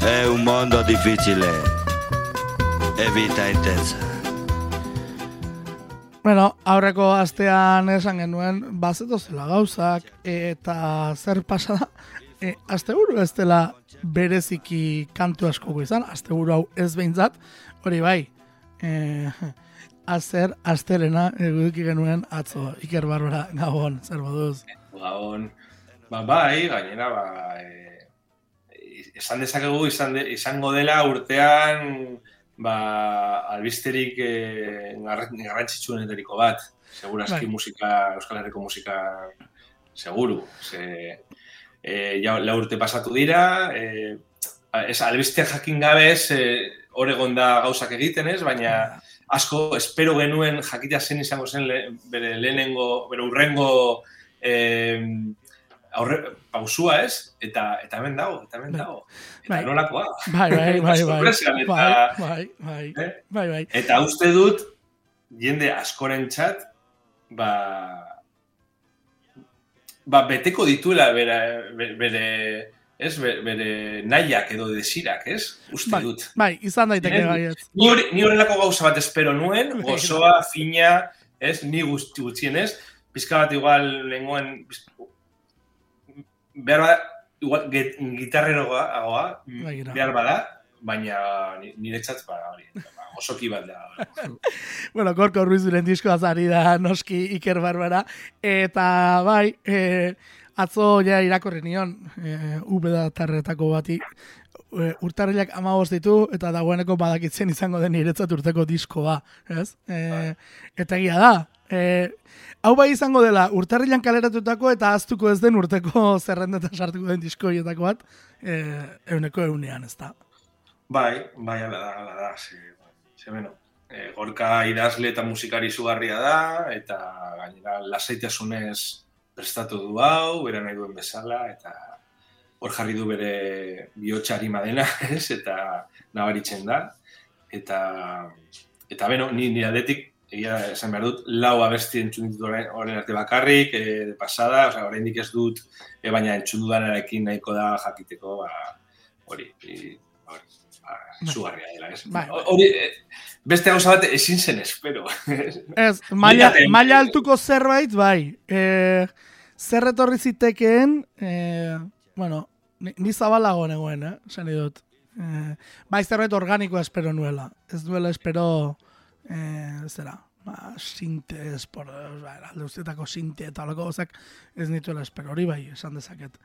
È un mondo difficile e vita intensa. Bueno, aurreko astean esan genuen, bazeto zela gauzak, eta zer pasa da, e, aste buru ez dela bereziki kantu asko izan, aste buru hau ez behintzat, hori bai, e, azer, astelena eguduki genuen atzo, Iker Barbara, gabon, zer baduz? Gabon, ba, bai, gainera, ba, e, esan dezakegu izan de, izango dela urtean ba, albisterik e, garrantzitsuenetariko bat. Segurazki bai. musika, Euskal Herriko musika seguru. Ze, e, ja, la urte pasatu dira, e, ez, albistea jakin gabez, e, oregon da gauzak egiten ez, baina asko espero genuen jakitea zen izango zen le, bere lehenengo, bere urrengo e, aurre, pausua ez, eta eta hemen dago, eta hemen bai. dago. Eta bai. nolakoa. Bai, bai, bai, bai, bai, bai, bai, eh? bai, bai. Eta uste dut, jende askoren txat, ba, ba, beteko dituela bere, bere, ez, bere nahiak edo desirak, ez? Uste bai, dut. Bai, izan daiteke bai, ez. Ni horrelako gauza bat espero nuen, gozoa, fina, ez, ni gutxien, ez? Pizka bat igual lenguan behar bada, igual, gitarreroa, agoa, bai, behar bada, baina nire txat, ba, hori, ba, osoki bat da. bueno, Korko Ruizuren disko azari da noski Iker Barbara, eta bai, e, atzo ja irakorri nion, e, ubeda tarretako bati, e, urtarrilak ama ditu, eta dagoeneko badakitzen izango den niretzat urteko diskoa, ez? E. Eta egia da, e, hau bai izango dela urtarrilan kaleratutako eta aztuko ez den urteko zerrendetan sartuko den diskoietako bat, e, euneko eunean, ez da. Bai, bai, ala da, ala da, ze, ze beno. E, gorka idazle eta musikari zugarria da, eta gainera lasaitasunez prestatu du hau, bera nahi duen bezala, eta hor jarri du bere bihotxari madena, ez, eta nabaritzen da. Eta, eta beno, ni, ni aldetik egia esan behar dut, lau abesti entzun ditut horren arte bakarrik, e, pasada, oza, horrein ez dut, e, baina entzun dudanararekin nahiko da jakiteko, ba, hori, hori, ba, zugarria dela, ez? Bai. Hori, e, beste gauza bat ezin zen espero. Ez, maila, maila altuko zerbait, bai, e, zer etorri zitekeen, e, bueno, ni zabalago negoen, eh, zen dut. E, bai, zerbait organikoa espero nuela, ez duela espero eh, zera, ba, sinte, espor, ba, alde usteetako sinte eta alako gozak, ez nituela espero, hori bai, esan dezaket.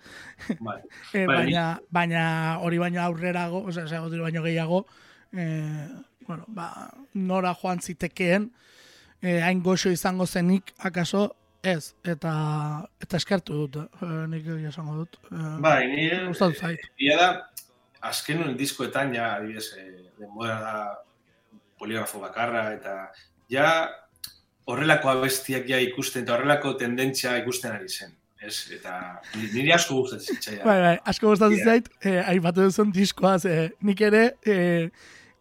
Bai. e, baina, baina hori baino aurrerago, oza, sea, hori baino gehiago, eh, bueno, ba, nora joan zitekeen, eh, hain goxo izango zenik, akaso, ez, eta eta eskertu dut, eh, nik esango dut. Eh, bai, ni... Ia da, azken diskoetan, ja, adibidez, eh, denbora da, poligrafo bakarra, eta ja horrelako abestiak ja ikusten, eta horrelako tendentzia ikusten ari zen. Ez? Eta niri asko gustatzen zitzaidan. Bai, bai, asko gustatzen yeah. zait, eh, aipatu duzun diskoa, ze, nik ere eh,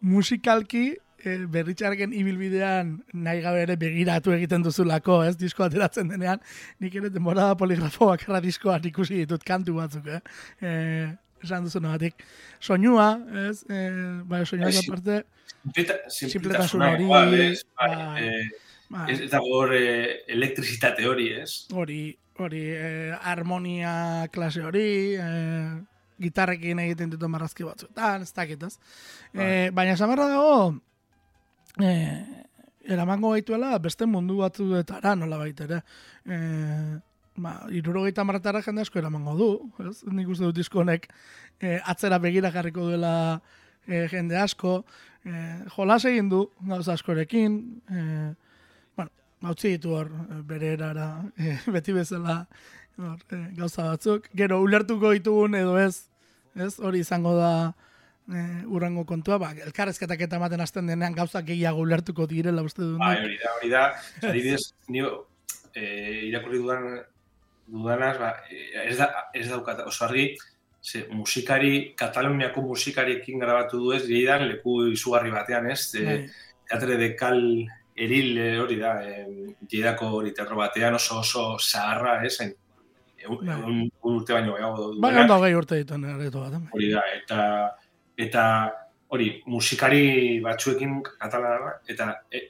musikalki eh, berritxarken ibilbidean nahi gabe ere begiratu egiten duzulako, ez, disko ateratzen denean, nik ere temporada poligrafo bakarra diskoan ikusi ditut kantu batzuk, eh? eh esan duzu nogatik. Soinua, ez? E, bai, soinua da parte. Simpletasun hori. Bai, bai, bai. Ez da hor eh, elektrizitate hori, ez? Hori, hori, eh, harmonia klase hori, eh, gitarrekin egiten ditu marrazki batzuetan, ez dakit, ez? Bai. Eh, baina esan berra dago, eh, eramango gaituela beste mundu batzuetara nola baitere. Eh, ba, irurogeita marratara jende asko eramango du, ez? Nik uste dut diskonek e, atzera begira jarriko duela e, jende asko. E, jolas egin du, gauza askorekin, e, bueno, gautzi ditu hor, bere erara, e, beti bezala hor, e, gauza batzuk. Gero, ulertuko ditugun edo ez, ez? Hori izango da e, urrango kontua, ba, elkarrezketak eta ematen hasten denean gauza gehiago ulertuko direla uste du. Ba, hori da, hori da, adibidez, nio, e, irakurri dudan dudanaz, ba, ez, da, ez daukat oso argi, ze, musikari, Kataluniako musikariekin grabatu du ez, gehidan leku izugarri batean, ez? E, teatre de kal eril eh, hori da, e, geidako hori teatro batean oso oso zaharra, ez? En, un, un, un urte baino gehiago. Bai, ondo gehi urte ditu bat. Hori da, eta eta hori, musikari batzuekin katalana, eta e,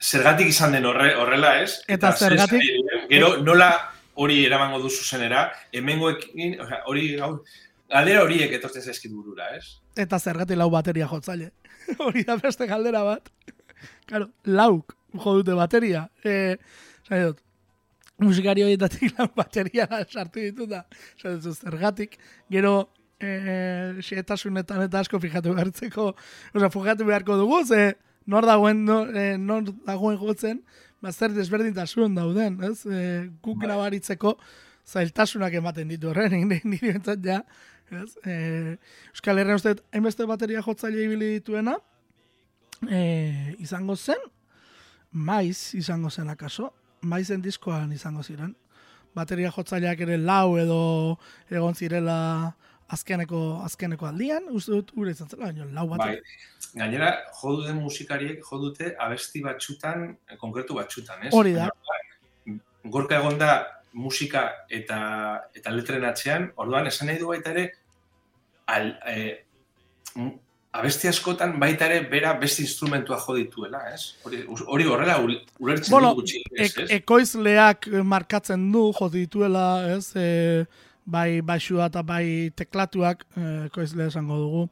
zergatik izan den horre, horrela, ez? Eta zergatik- zer- Gero, nola hori eramango du zuzenera, hemengoekin, osea, hori, hau, galdera horiek etortzen zaizkit burura, ez? Eta zergatik lau bateria jotzaile. Hori da beste galdera bat. Claro, lauk jo dute bateria. Eh, esan dut, musikari horietatik lau bateria sartu. Esan dut, zergatik. Gero, eh, xehetasunetan eta asko fijatu behartzeko, osea, fijatu beharko dugu, ze nor dagoen, no, eh, nor dagoen jotzen, bazer desberdintasun dauden, ez? Eh, guk Bai. nabaritzeko zailtasunak ematen ditu horren, nire bentsat ja, ez? Eh, Euskal Herrian uste, hainbeste bateria jotzaile ibili dituena, eh, izango zen, maiz izango zen akaso, maizen diskoan izango ziren. Bateria jotzaileak ere lau edo egon zirela azkeneko azkeneko aldian, uste dut ure izan zela, baina lau Bai, bateria. gainera, jo duten musikariek jo dute abesti batxutan, eh, konkretu batxutan, ez? Hori da. Gorka egon da musika eta, eta letren atzean, orduan, esan nahi du baita ere, al, e, abesti askotan baita ere bera beste instrumentua jo dituela, ez? Hori, hori horrela ul- ulertzen Bueno, du gutxi, ez? Ek, ez? ekoizleak eh, markatzen du, jo dituela, ez, e, bai baixua eta bai teklatuak, e, ekoizle esango dugu,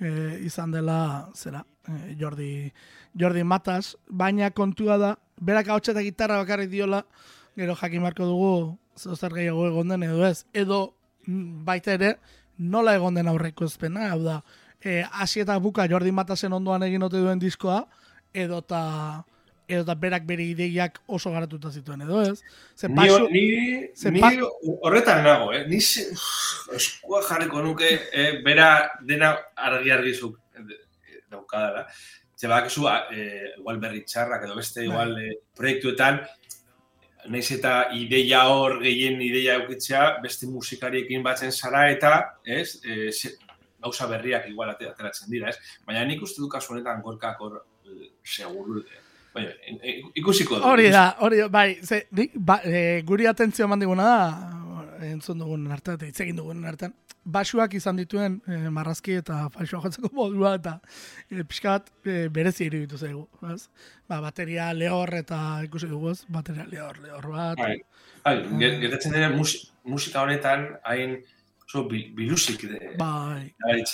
e, izan dela, zera, e, Jordi, Jordi Matas, baina kontua da, berak hau eta gitarra bakarrik diola, gero jakin marko dugu, zeo zer gehiago egon den edo ez, edo mm, baita ere, nola egon den aurreko ezpena, hau da, e, hasi eta buka Jordi Matasen ondoan egin ote duen diskoa, edo ta, edo ta berak bere ideiak oso garatuta zituen, edo ez? Ze Ni, basu, ni, ze ni pa- horretan nago, eh? Ni se, eskua jarriko nuke, eh, bera dena argi-argi zuk eh, daukadala. Ze badakizu, eh, igual berri txarrak edo beste Bai. igual eh, proiektuetan, naiz eta ideia hor gehien ideia eukitzea, beste musikariekin batzen zara eta, ez, eh, gauza berriak igual ate- ateratzen dira, ez? Baina nik uste du kasu honetan gorkak hor eh, seguru, eh, baina, ikusiko du. hori da, hori da, bai, ze, nik, ba, e, guri atentzio eman diguna da, entzun dugun artean, eta hitz egin dugun artean, basuak izan dituen e, marrazki eta falsoa jotzeko modua eta e, pixka bat e, berezi iruditu zaigu, ez? Ba, bateria lehor eta ikusi dugu? Bateria lehor, lehor bat. Bai, bai, ge- gertatzen musi- musika honetan hain oso bi- bilusik de, Bai,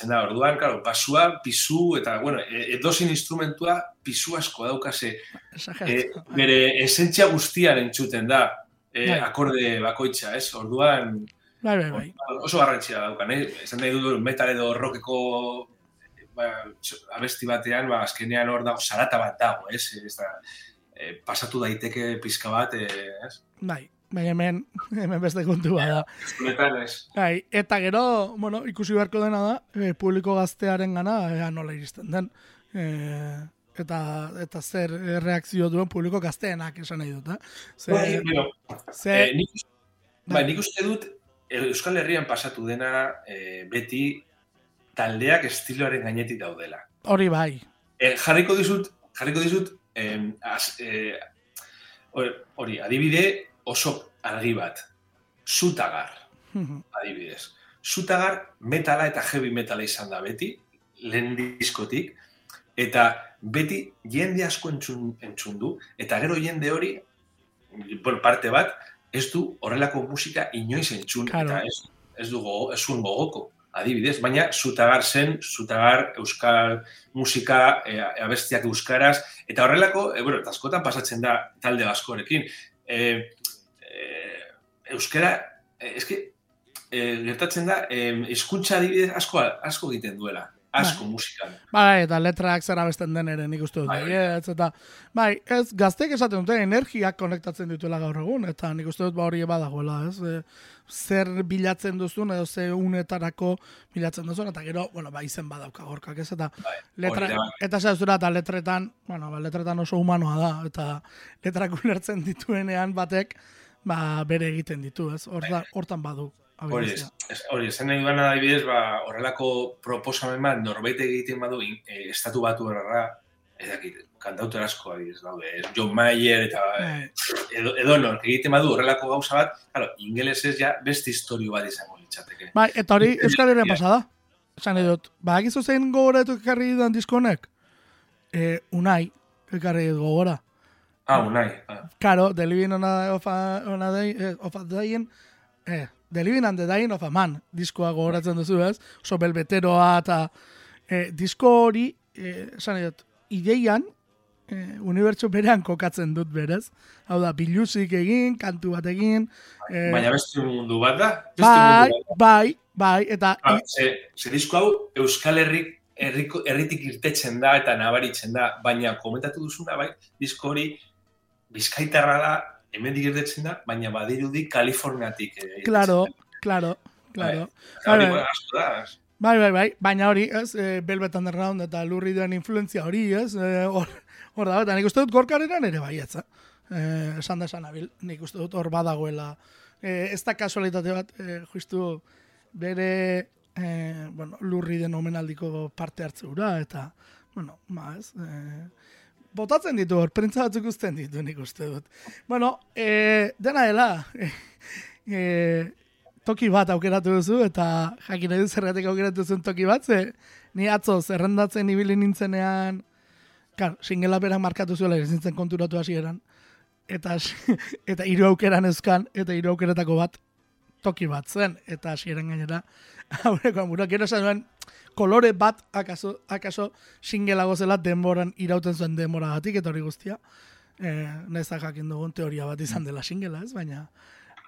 da. Orduan, claro, basua, pisu eta bueno, e- edozin instrumentua pisu asko daukase. E, exagerazio. bere esentzia guztian entzuten da e, Bai. akorde bakoitza, ez? Orduan Bai, bai, bai. oso garrantzia daukan, eh? Esan nahi dut metal edo rockeko ba, abesti batean, ba, azkenean hor dago, zarata bat dago, ez? Ez da, e, pasatu daiteke pizka bat, ez? Bai, bai, hemen, hemen beste kontua da. Bai, eta gero, bueno, ikusi beharko dena da, e, publiko gaztearen gana, ea nola iristen den. E, eta, eta zer reakzio duen publiko gazteenak esan nahi dut, eh? Ze, Bai, bueno, ze, Eh, nik, bai, nik uste dut Euskal Herrian pasatu dena eh, beti taldeak estiloaren gainetik daudela. hori bai. Eh, jarriko dizut, jarriko dizut eh, az, eh, hori, adibide oso argi bat. Zutagar, adibidez. Zutagar metala eta heavy metala izan da beti, lehen diskotik, eta beti jende asko entzun, entzun du, eta gero jende hori, bueno, parte bat, ez du horrelako musika inoiz entzun, Claro. eta ez, ez du gogo, ez zuen gogoko, adibidez, baina zutagar zen, zutagar euskal musika, e, abestiak euskaraz, eta horrelako, e, bueno, askotan pasatzen da talde askorekin, e, euskara, e, eske, e, gertatzen da, hizkuntza adibidez asko, asko egiten duela, asko musikan. Bai, eta letrak zera besten den ere nik uste dut. Bai, bai. baietz, eta, bai, ez, gaztek esaten dute energiak konektatzen dituela gaur egun, eta nik uste dut ba hori badagoela, ez? Zer bilatzen duzun, edo ze unetarako bilatzen duzun, eta gero, bueno, ba, izen badauka gorkak ez, eta Bai, letra, hori da. eta zera eta letretan, bueno, ba, letretan oso humanoa da, eta letrak ulertzen dituenean batek, ba, bere egiten ditu, ez? Hortan, hortan badu. Hori hori esan nahi duan adibidez, ba, horrelako proposamen bat norbait egiten badu in- e, estatu batu erra, ez dakit, kantautor asko adibidez daude, John Mayer eta Bai. edo, edo egiten badu horrelako gauza bat, claro, ingelesez ja beste historio bat izango litzateke. Bai, eta hori Euskal Herrian pasada. esan edot, badakizu zein gogoratu ekarri dudan diskonek? E, unai, ekarri gogora. Ah, unai. Ah. Karo, The Living on a, of a, on a day, eh, of a Dying, eh, The Living and the Dying of a Man, diskoa gogoratzen duzu ez, oso belbeteroa eta eh, disko hori, eh, esan edot, ideian, eh, unibertsu berean kokatzen dut berez. Hau da, biluzik egin, kantu bat egin. Eh, Baina beste mundu bat da? Bai, bai, bai, eta Ah, ze, ze disko hau Euskal Herrik herriko, herritik irtetzen da eta nabaritzen da, baina komentatu duzuna, bai, disko hori bizkaitarra da, hemendik irtetzen da, baina badirudi Kaliforniatik. eh, claro, claro, claro. Bai, bai. da. Bai, bai, bai, baina hori, ez, e, Velvet Underground eta lurri duen influenzia hori, ez, e, hor, hor da, eta nik uste dut gorkarenan ere bai, ez, eh, esan da esan abil, nik uste dut hor badagoela, e, ez da kasualitate bat, e, justu bere, e, bueno, lurri den omenaldiko parte hartze hura, eta, bueno, ba, ez, e, botatzen ditu hor, prentza batzuk uzten ditu nik uste dut. Bueno, e, dena dela, e, e, toki bat aukeratu duzu, eta jakin dut zergatik aukeratu zuen toki bat, ze ni atzo zerrendatzen ibili nintzenean, kar, singela berak markatu zuela, ez nintzen konturatu hasieran, eta, eta hiru aukeran euskan, eta hiru aukeretako bat toki bat zen, eta hasieran gainera, aurrekoan burua, gero esan kolore bat akaso, akaso singelago zela denboran irauten zuen denbora gatik, eta hori guztia, eh, nezak jakin dugun teoria bat izan dela singela, ez, baina,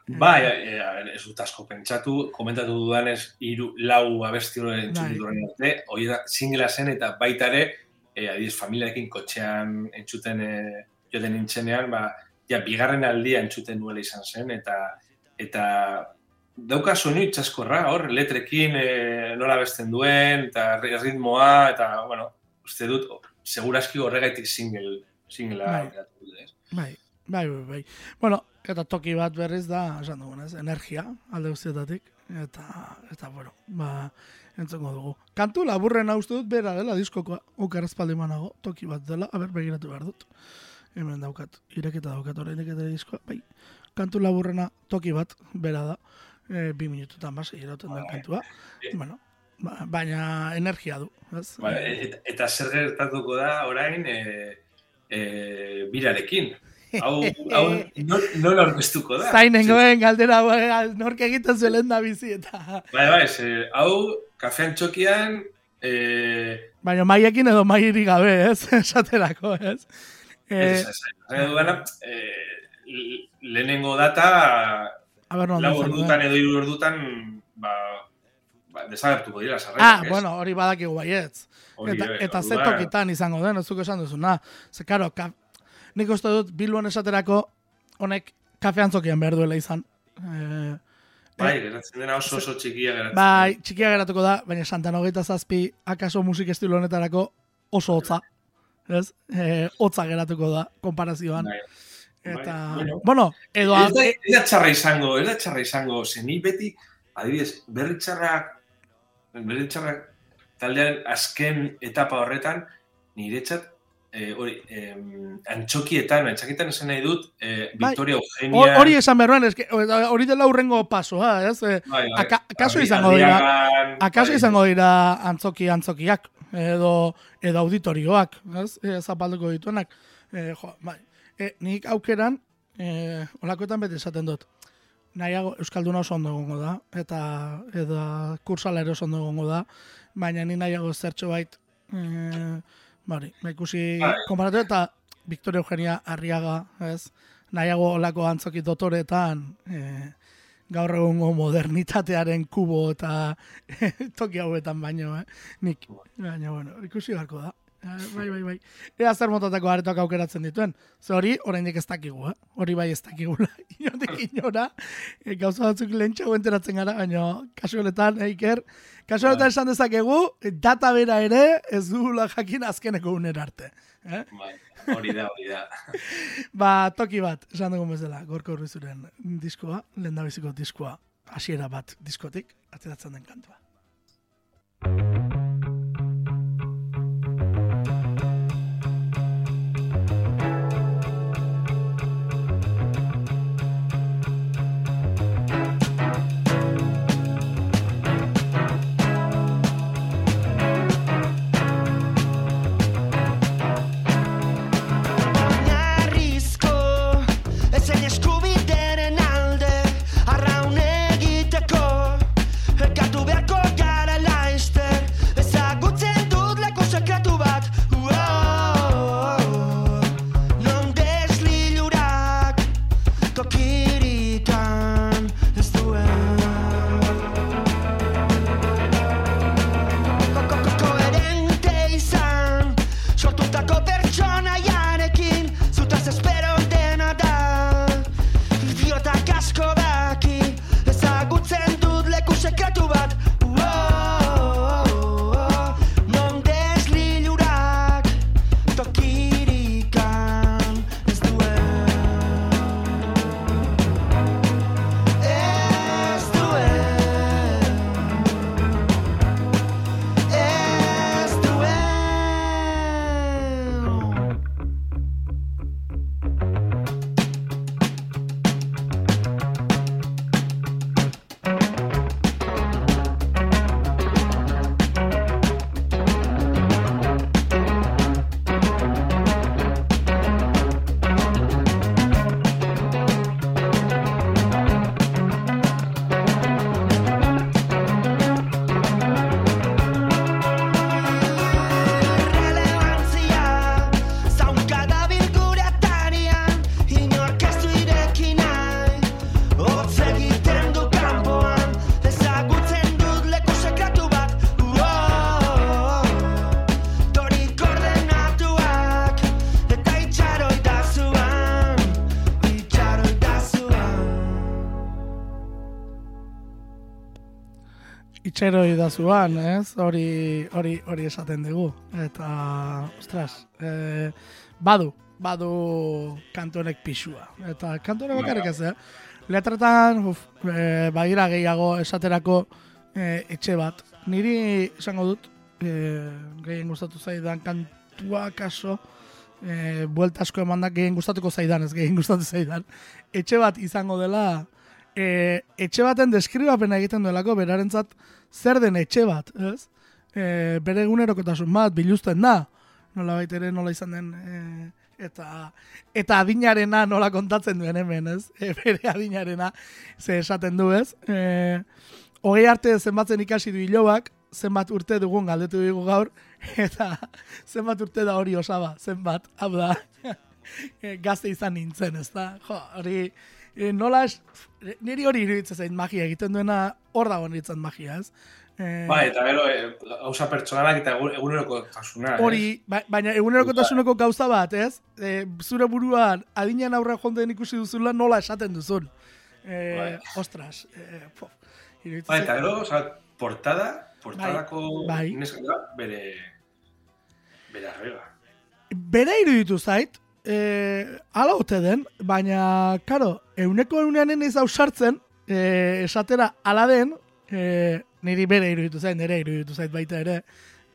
Bai, e, ez dut asko pentsatu, komentatu dudanez, hiru lau abesti hori Bai. arte, hori da, singela zen eta baita ere, e, adiz, familiarekin kotxean entzuten e, joten nintzenean, ba, ja, bigarren aldia entzuten nuela izan zen, eta eta dauka soinu itxaskorra, hor, letrekin e, nola besten duen, eta ritmoa, eta, bueno, uste dut, seguraski horregaitik single, singlea Bai. ez? Bai, bai, bai, bai. Bueno, eta toki bat berriz da, esan dugunez, energia, alde guztietatik, eta, eta, bueno, ba, entzongo dugu. Kantu laburren uste dut, bera dela diskokoa, oker espaldi manago, toki bat dela, aber, begiratu behar dut. Hemen daukat, ireketa daukat, eta diskoa, bai. Kantu laburrena, toki bat, bera da, e, bi minututan base, irauten da kantua. Bueno, ba, baina energia du, ez? Ba, eta, eta zer gertatuko da orain e, e, birarekin. Hau, hau non, non aurkeztuko da. Zainengoen galdera hau, nork egiten zuen da bizi eta... Bai, bai, ze, hau kafean txokian e, Baina maiekin edo mairik gabe, ez? Esaterako, ez? ez, Eh, ez, ez, ez, e, l- lehenengo data a ber, no, lau ordutan edo hiru ordutan ba, ba, desagertuko dira sarrerak, Ah, ez? bueno, hori badakigu baietz. Hori, Eta, eh, eta ze tokitan izango den, ez esan duzuna. Ze, karo, ka, nik uste dut Bilbon esaterako honek kafean zokian behar duela izan. Eh, Bai, geratzen dena oso oso txikia geratzen. bai, txikia geratuko da, baina Santan hogeita zazpi, akaso musik estilo honetarako oso hotza. Ez? Eh, hotza geratuko da, konparazioan. Bai. Eta, Bai, bueno. bueno, edo... Ez da, ez da txarra izango, ez da txarra izango, ze ni beti, adibidez, berri txarrak, berri txarrak taldearen azken etapa horretan, niretzat, eh, hori, em, antxokietan, antxokietan esan nahi dut, eh, Bai. Victoria Hor- Eugenia... Hori esan berroan, eske, hori dela urrengo pasoa, ez? Eh, bai, bai, aka- akaso izango dira- Akaso bai, izango dira antzoki antzokiak edo edo auditorioak, ez? E, zapalduko dituenak. E, jo, bai. E, nik aukeran e, olakoetan beti esaten dut. Nahiago euskalduna oso ondo egongo da eta eta kursala ere oso ondo egongo da, baina ni nahiago zertxo bait e, bari, ba, ikusi konparatu eta Victoria Eugenia Arriaga, ez? Nahiago olako antzoki dotoretan e, gaur egungo modernitatearen kubo eta toki hauetan baino, eh? Nik, baina, bueno, ikusi beharko da. Eh, Bai, bai, bai. Ea zer motatako aretoak aukeratzen dituen. Ze hori, oraindik ez dakigu, eh? Hori bai ez dakigula. Inondik inora, e, gauza batzuk lehentxago enteratzen gara, baina kasu honetan, eh, Iker, kasu honetan esan dezakegu, data bera ere ez dugula jakin azkeneko unera arte. Eh? Bai, hori da, hori da. Ba, toki bat, esan dugun bezala, gorko urrizuren diskoa, lehen diskoa, hasiera bat diskotik, ateratzen den kantua. Itxero idazuan, ez? Hori, hori, hori esaten dugu. Eta, ostras, e, badu, badu kantonek pixua. Eta kantonek bakarrik ez, eh? Letretan, uf, e, bagira gehiago esaterako e, etxe bat. Niri esango dut, e, gehien gustatu zaidan kantua kaso, e, buelta asko emandak gehien gustatuko zaidan, ez gehien gustatu zaidan. Etxe bat izango dela, e, etxe baten deskribapena egiten duelako, berarentzat zer den etxe bat, ez? E, bere egunerokotasun bat, biluzten da, nola ere nola izan den, e, eta eta adinarena nola kontatzen duen hemen, ez? E, bere adinarena ze esaten du, ez? E, hogei arte zenbatzen ikasi du hilobak, zenbat urte dugun galdetu dugu gaur, eta zenbat urte da hori osaba, zenbat, hau da, e, gazte izan nintzen, ez da? Jo, hori, e, nola es, niri hori iruditzen zain magia egiten duena hor dago nintzen magia, ez? Eh, bai, eta gero, gauza pertsonalak eta eguneroko tasuna. Hori, ba, baina eguneroko tasuneko gauza bat, ez? E, zure buruan, adinean aurra jonden ikusi duzula nola esaten duzun. E. Ostras. E, po, bai, eta gero, oza, portada, portadako bai, bai. bere, bere arrega. Bere iruditu zait, e, ala ote den, baina, karo, euneko eunean ez sartzen, e, esatera ala den, e, niri bere iruditu zait, nire iruditu zait baita ere,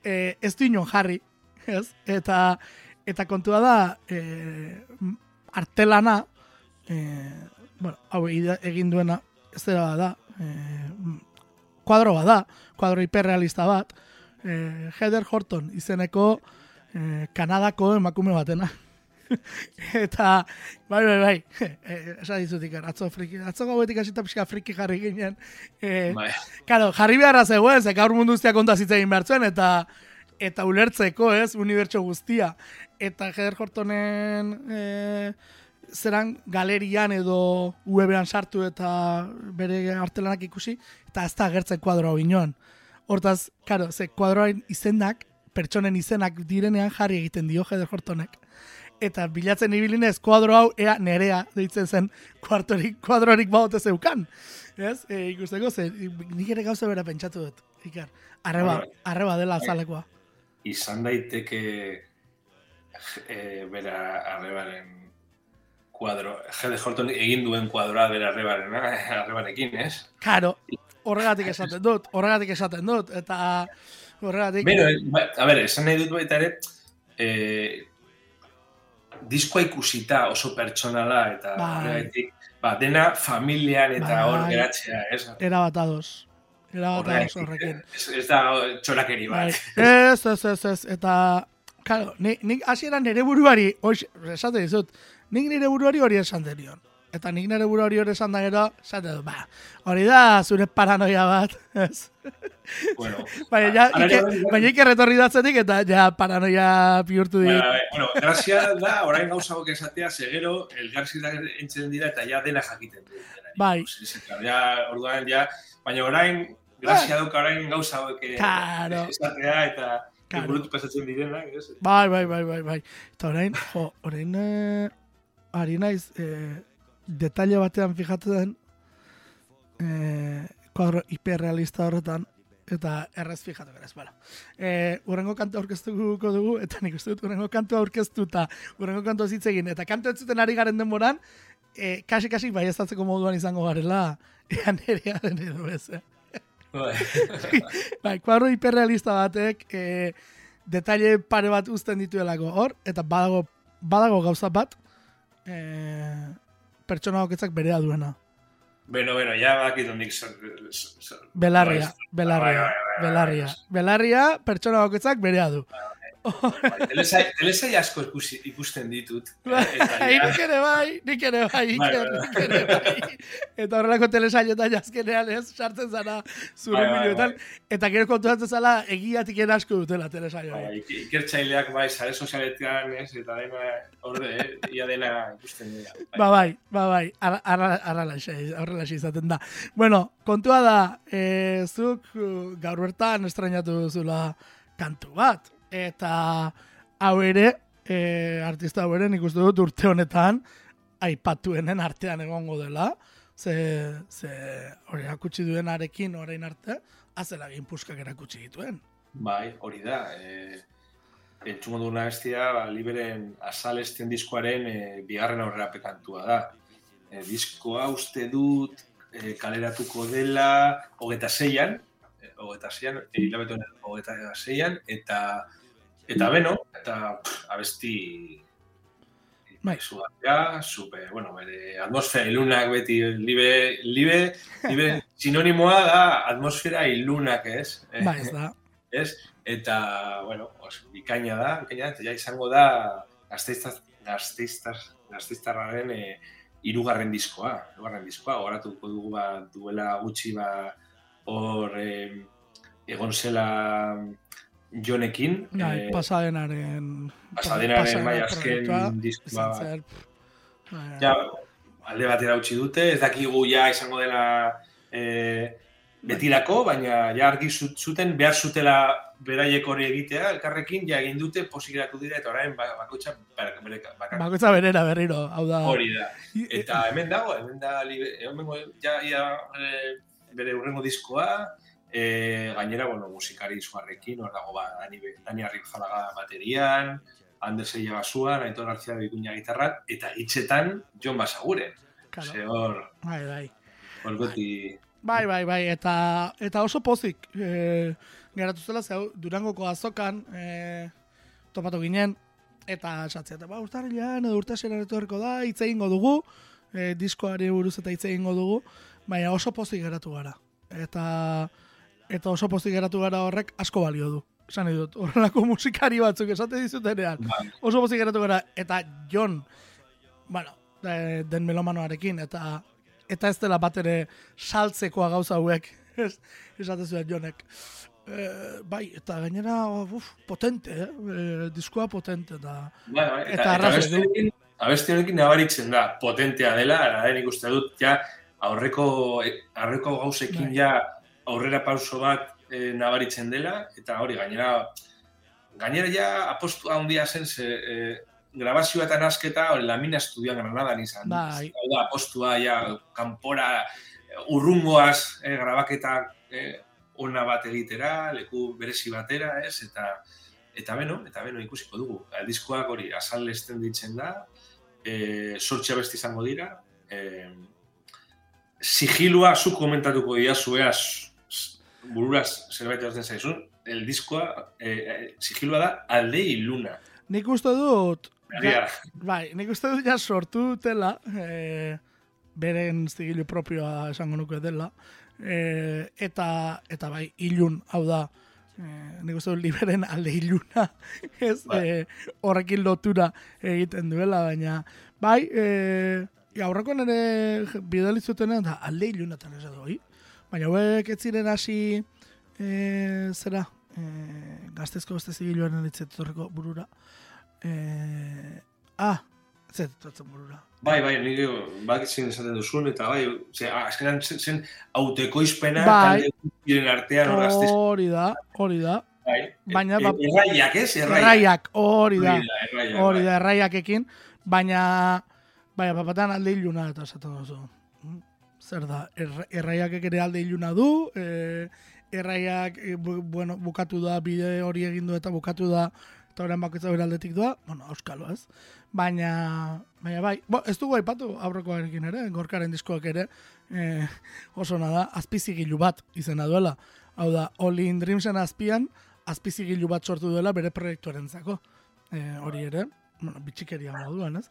e, ez du inon jarri, ez? Eta, eta kontua da, e, artelana, e, bueno, hau egin duena, ez dira da, e, kuadro bat da, kuadro hiperrealista bat, e, Heather Horton izeneko e, Kanadako emakume batena. eta, bai, bai, bai, eh, esa dizutik, atzo friki, atzo gauetik asita pixka friki jarri ginen. E, bai. Karo, jarri beharra zegoen, ze gaur mundu guztia kontazitza egin behar zuen, eta eta ulertzeko, ez, unibertso guztia. Eta Heather Hortonen e, zeran galerian edo webean sartu eta bere artelanak ikusi, eta ez da agertzen kuadroa inoan. Hortaz, karo, ze kuadroain izenak, pertsonen izenak direnean jarri egiten dio Heather Hortonek eta bilatzen ibilinez kuadro hau ea nerea deitzen zen kuartorik, kuadrorik baute zeukan. Ez? E, ikusteko ze, nik ere gauza bera pentsatu dut. Ikar, arreba, arreba dela azalekoa. Izan daiteke e, bera arrebaren kuadro, Jede Horton egin duen kuadroa bera arrebaren, arrebarekin, ez? Karo, horregatik esaten dut, horregatik esaten dut, eta horregatik... Bero, ba, a ber, esan nahi dut baita ere, eh, diskoa ikusita oso pertsonala eta bai. ba, dena familian eta bai. hor geratzea, ez? Era bat ados. Era bat ados horrekin. Ez, ez da txorakeri bat. Bai. Ez, ez, ez, ez. Eta, claro, nik, nik asieran nire buruari, oix, esate dizut, nik nire buruari hori esan denion. Eta nik nire buru hori hori esan da gero, esate du, ba, hori da zure paranoia bat, ez? Bueno, baina, ja, ike, baina ike retorri datzetik eta ja paranoia bihurtu di. Bueno, bueno, grazia da, orain gauza gok esatea, segero, elgarzi da entzen dira eta ja dena jakiten du. Bai. Ja, orduan, ja, baina orain, grazia bai. orain gauza gok claro. esatea eta claro. burutu pasatzen direna. Bai, bai, bai, bai, bai. Eta orain, jo, orain, eh, ari naiz, eh, detalle batean fijatu den eh, kuadro hiperrealista horretan eta errez fijatu beraz, bueno. Eh, urrengo kantu aurkeztuko dugu, eta nik uste dut urrengo kantu aurkeztu eta urrengo kantu zitzegin, eta kantu ez zuten ari garen denboran, eh, kasi-kasi bai moduan izango garela, ean ere garen edo ez, eh? Bai, bai kuadro hiperrealista batek, eh, detalle pare bat uzten dituelako hor, eta badago, badago gauza bat, eh, pertsona hoketzak berea duena. Bueno, bueno, ya va aquí donde Belarria, belarria, belarria. Belarria, pertsona hoketzak berea du. Telesai asko ikusten ditut. Bai, nik ere bai, nik ere bai, nik ere bai. Eta horrelako telesaietan jazkenean ez, sartzen zara zure milioetan. Eta gero kontuatzen zala egiatik asko dutela telesaio. Ikertzaileak bai, sare sozialetan ez, eta dena orde, eh, ia dena ikusten dira. Ba bai, ba bai, horrela izaten da. Bueno, kontua da, eh, zuk gaur bertan estrainatu duzula kantu bat eta hau ere, e, artista hau ere, nik uste dut urte honetan, aipatuenen artean egongo dela, ze, ze hori akutsi duen arekin orain arte, azela egin puskak erakutsi dituen. Bai, hori da. E, entzungo duguna bestia, ba, liberen azalesten diskoaren e, bigarren aurrera pekantua da. E, diskoa uste dut e, kaleratuko dela hogeta zeian, e, hogeta zeian, hilabetu hogeta zeian, eta eta beno, eta pff, abesti Bai. Izugarria, super, bueno, bere atmosfera ilunak beti, libe, libe, libe sinonimoa da atmosfera ilunak, ez? Ba, ez da. ez? Eta, bueno, os, bikaina da, bikaina, eta ja izango da gazteiztaz, gazteiztaz, gazteiztarraren e, irugarren diskoa, irugarren diskoa, horatuko dugu ba, duela gutxi ba, hor e, egon zela jonekin. Bai, eh, pasadenaren... pasadenaren bai azken diskoa. ba, zer, bai, ja, alde batera utzi dute, ez dakigu ja izango dela e, betirako, baina ja argi zut- zuten behar zutela beraiek hori egitea, elkarrekin ja egin dute posik geratu dira eta orain ba- bakoitza bere, bere, bakar- Bakoitza berera berriro, hau da. hori da. Eta hemen dago, hemen da hemen ja, ja e, bere urrengo diskoa, e, gainera, bueno, musikari izugarrekin, hor dago ba, Dani, Dani Arribzalaga baterian, Ander Seia basuan, Aitor García Bikuña gitarrak, eta hitzetan Jon Basaguren. Claro. Ze hor, Bai, bai. hor goti... Bai, bai, bai, eta, eta oso pozik e, geratu zela, zeu, Durangoko azokan e, topatu ginen, eta esatzea, ba, urtarrilean edo urtaseran etorriko da, hitz egingo dugu, e, diskoari buruz eta hitz egingo dugu, baina oso pozik geratu gara. Eta, eta oso pozik geratu gara horrek asko balio du. Esan nahi dut, horrelako musikari batzuk esate dizutenean. Bai. Oso pozik geratu gara, eta Jon, bueno, de- den melomanoarekin, eta eta ez dela bat ere saltzekoa gauza hauek, ez, esate zuen Jonek. E, bai, eta gainera, uf, potente, eh? E, diskoa potente da. Bai, bai, Eta eta, eta, abesti honekin, nabaritzen da, potentea dela, ara nik uste dut, ja, aurreko, aurreko gauzekin Bai. ja aurrera pauso bat e, nabaritzen dela, eta hori gainera, gainera ja apostu handia zen, ze, e, grabazioa eta nasketa, hori lamina estudian Granadan izan. Bai. Hau da, apostua, ja, kanpora, urrungoaz e, grabaketa e, ona bat egitera, leku berezi batera, ez, eta eta beno, eta beno ikusiko dugu. Diskoak hori azalesten ditzen da, e, sortxe besti izango dira, e, sigilua zu komentatuko diazu eaz bururaz zerbait hortzen zaizun, el diskoa, e, e, sigilua da alde iluna. Nik uste dut, Ja. bai, nik uste dut ja sortu dutela, e, beren zigilu propioa esango nuke dela, e, eta, eta bai, ilun, hau da, e, nik uste dut liberen alde iluna, ez, Bai. e, horrekin lotura egiten duela, baina, bai, e, aurrekoan ere bidali zutenean, da, alde ilunatan ez edo, baina hauek ez ziren hasi, e, zera, e, gaztezko beste zigiluaren ditzetorreko burura, e, ah, ez etortzen burura, Bai, bai, nire bak zin esaten duzun, eta bai, ze, azkenan zen, zen autoekoizpena Bai. talde artean hor gaztez, hori da, hori da, bai. Baina, E- ba- erraiak, ez? Erraiak. erraiak, hori da, erraiak, hori bai. da, erraiakekin, baina, baina, papatan alde iluna eta esaten duzu. Zer da, erra, erraiakek ere alde iluna du, e, erraiak, e, bu, bueno, bukatu da, bide hori egin du eta bukatu da, eta orain bakoitza bere aldetik doa, bueno, auskalo ez. Baina, baina bai, bo, ez dugu aipatu aurrekoarekin ere, gorkaren diskoak ere, e, oso nada, azpizigilu bat izena duela. Hau da, All in Dreamsen azpian, azpizigilu bat sortu duela bere proiektuarentzako. E, hori ere, bueno, bitxikeria moduan, ez?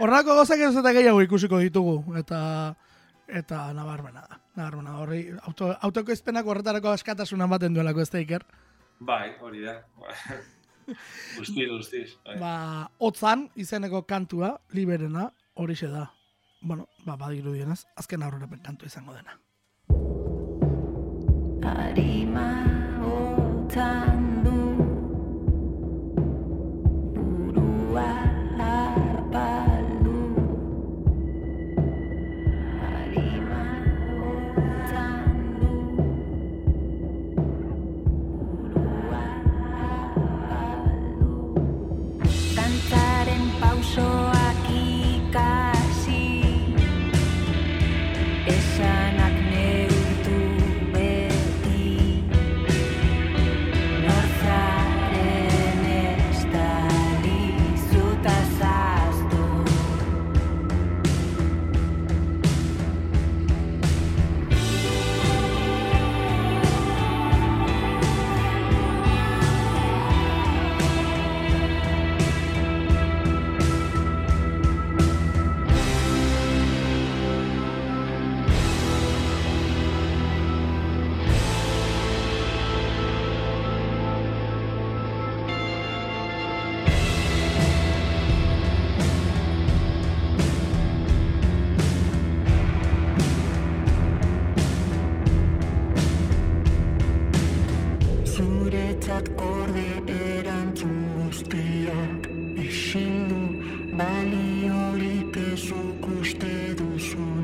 Horrako gozak ez eta gehiago ikusiko ditugu, eta eta nabarmena da. Nabarmena, horri, auto, autoko izpenak horretarako askatasuna ematen duelako ez da iker. Bai, hori da. guztiz, guztiz. Bai. Ba, otzan izeneko kantua, liberena, hori da. Bueno, ba, badirudienez, azken aurrerapen kantua izango dena. Arima Bakoitzak orde erantzun guztiak. Isildu baliorik ez ukuste duzun.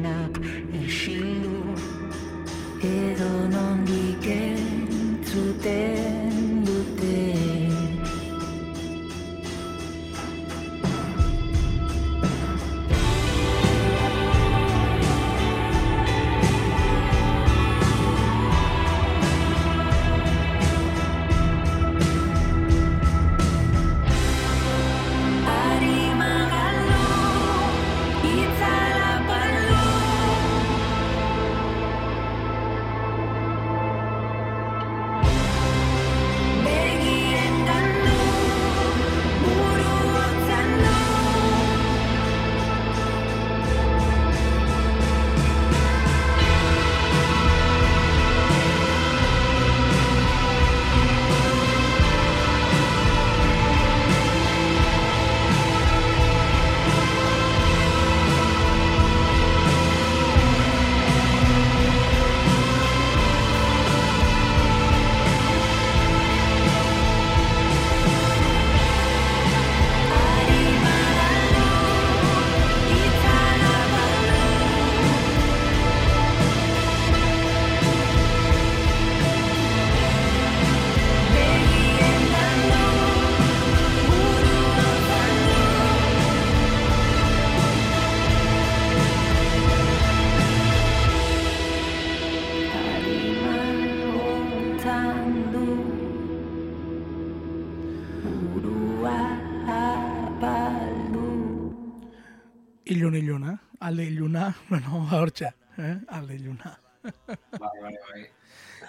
Ilun ilun, eh? Alde iluna, bueno, ba, hortxe, eh? Alde iluna. Bai, bai, bai.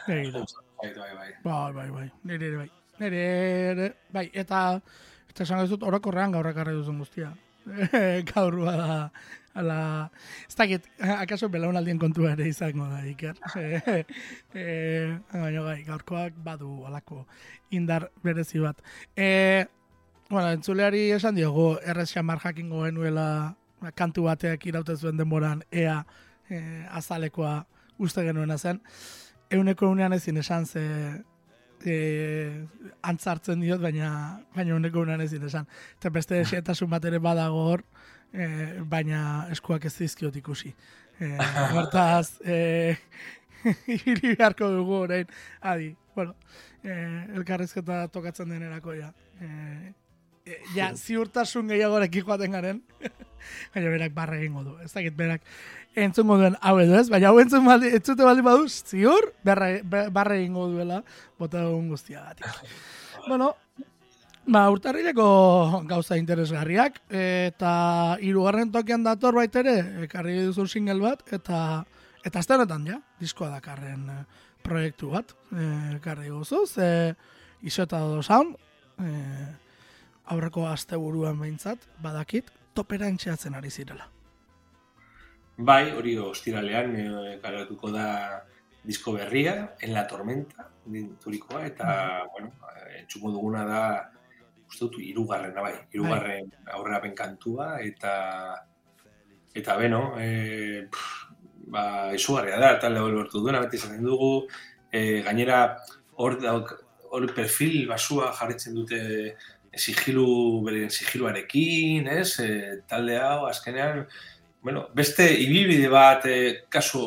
Egi da. Bai, bai, bai. Bai, bai, bai. Nire ere bai. Nire ere, bai, eta eta esan dut orokorrean gaur ekarri duzun guztia. gaur bada, ala, ez dakit, akaso belaunaldien kontua ere izango da, Iker. e, baina gai, gaurkoak badu alako indar berezi bat. E, bueno, entzuleari esan diogu, errez xamar jakingo genuela kantu bateak iraute zuen denboran, ea e, azalekoa uste genuena zen. Euneko unean ezin esan ze e, antzartzen diot, baina baina euneko unean ezin esan. Eta beste esietasun bat ere badago hor, e, baina eskuak ez dizkiot ikusi. E, hortaz, e, ibili beharko dugu orain, adi, bueno, e, elkarrizketa tokatzen denerako ja. E, e, ja, ziurtasun gehiagorekin joaten garen, baina berak barra egingo du. Ez dakit berak entzungo duen hau edo ez, baina hau entzun baldi, entzute baldin badu, ziur, barra, barra egingo duela, bota dugun guztiagatik. bueno, Ba, urtarrileko gauza interesgarriak, eta hirugarren tokian dator bait ere, ekarri duzu single bat, eta eta azte honetan ja, diskoa dakarren eh, proiektu bat, eh, ekarri duzu, ze isota do sound, eh, aurreko asteburuan behintzat, badakit, topera entxeatzen ari zirela. Bai, hori ostiralean e, garatuko da disko berria, En la Tormenta, dinturikoa, eta, bueno, entzuko duguna da, uste dut, irugarrena, bai, irugarren aurrerapen kantua, eta, eta, beno, e, pff, ba, izugarria da, talde hori lortu duena, beti esaten dugu, e, gainera, hor, hor perfil basua jarritzen dute sigilu, beren sigiluarekin, ez, e, talde hau, azkenean, bueno, beste ibilbide bat e, kasu,